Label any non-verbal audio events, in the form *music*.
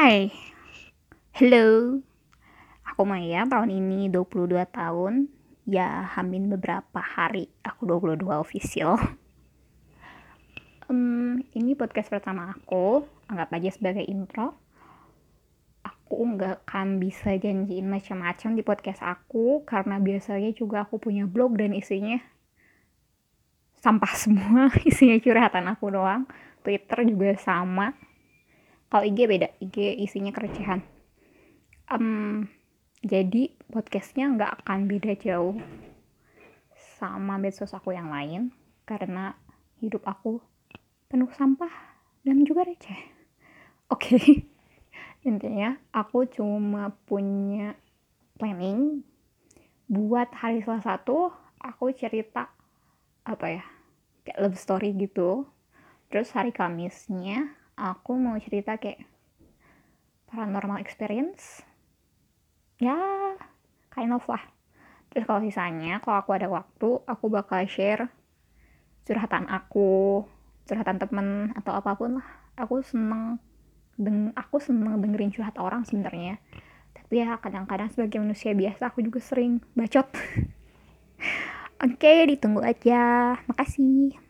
Hai, hello. Aku Maya, tahun ini 22 tahun. Ya, hamin beberapa hari. Aku 22 official. um, ini podcast pertama aku. Anggap aja sebagai intro. Aku nggak akan bisa janjiin macam-macam di podcast aku karena biasanya juga aku punya blog dan isinya sampah semua, *laughs* isinya curhatan aku doang. Twitter juga sama kalau IG beda IG isinya kerecehan um, jadi podcastnya nggak akan beda jauh sama medsos aku yang lain karena hidup aku penuh sampah dan juga receh oke okay. *laughs* intinya aku cuma punya planning buat hari salah satu aku cerita apa ya kayak love story gitu terus hari Kamisnya aku mau cerita kayak paranormal experience. Ya kind of lah. Terus kalau sisanya kalau aku ada waktu aku bakal share curhatan aku curhatan temen atau apa pun lah. Aku seneng deng aku seneng dengerin curhat orang sebenarnya. Tapi ya kadang-kadang sebagai manusia biasa aku juga sering bacot. *laughs* Oke ditunggu aja. Makasih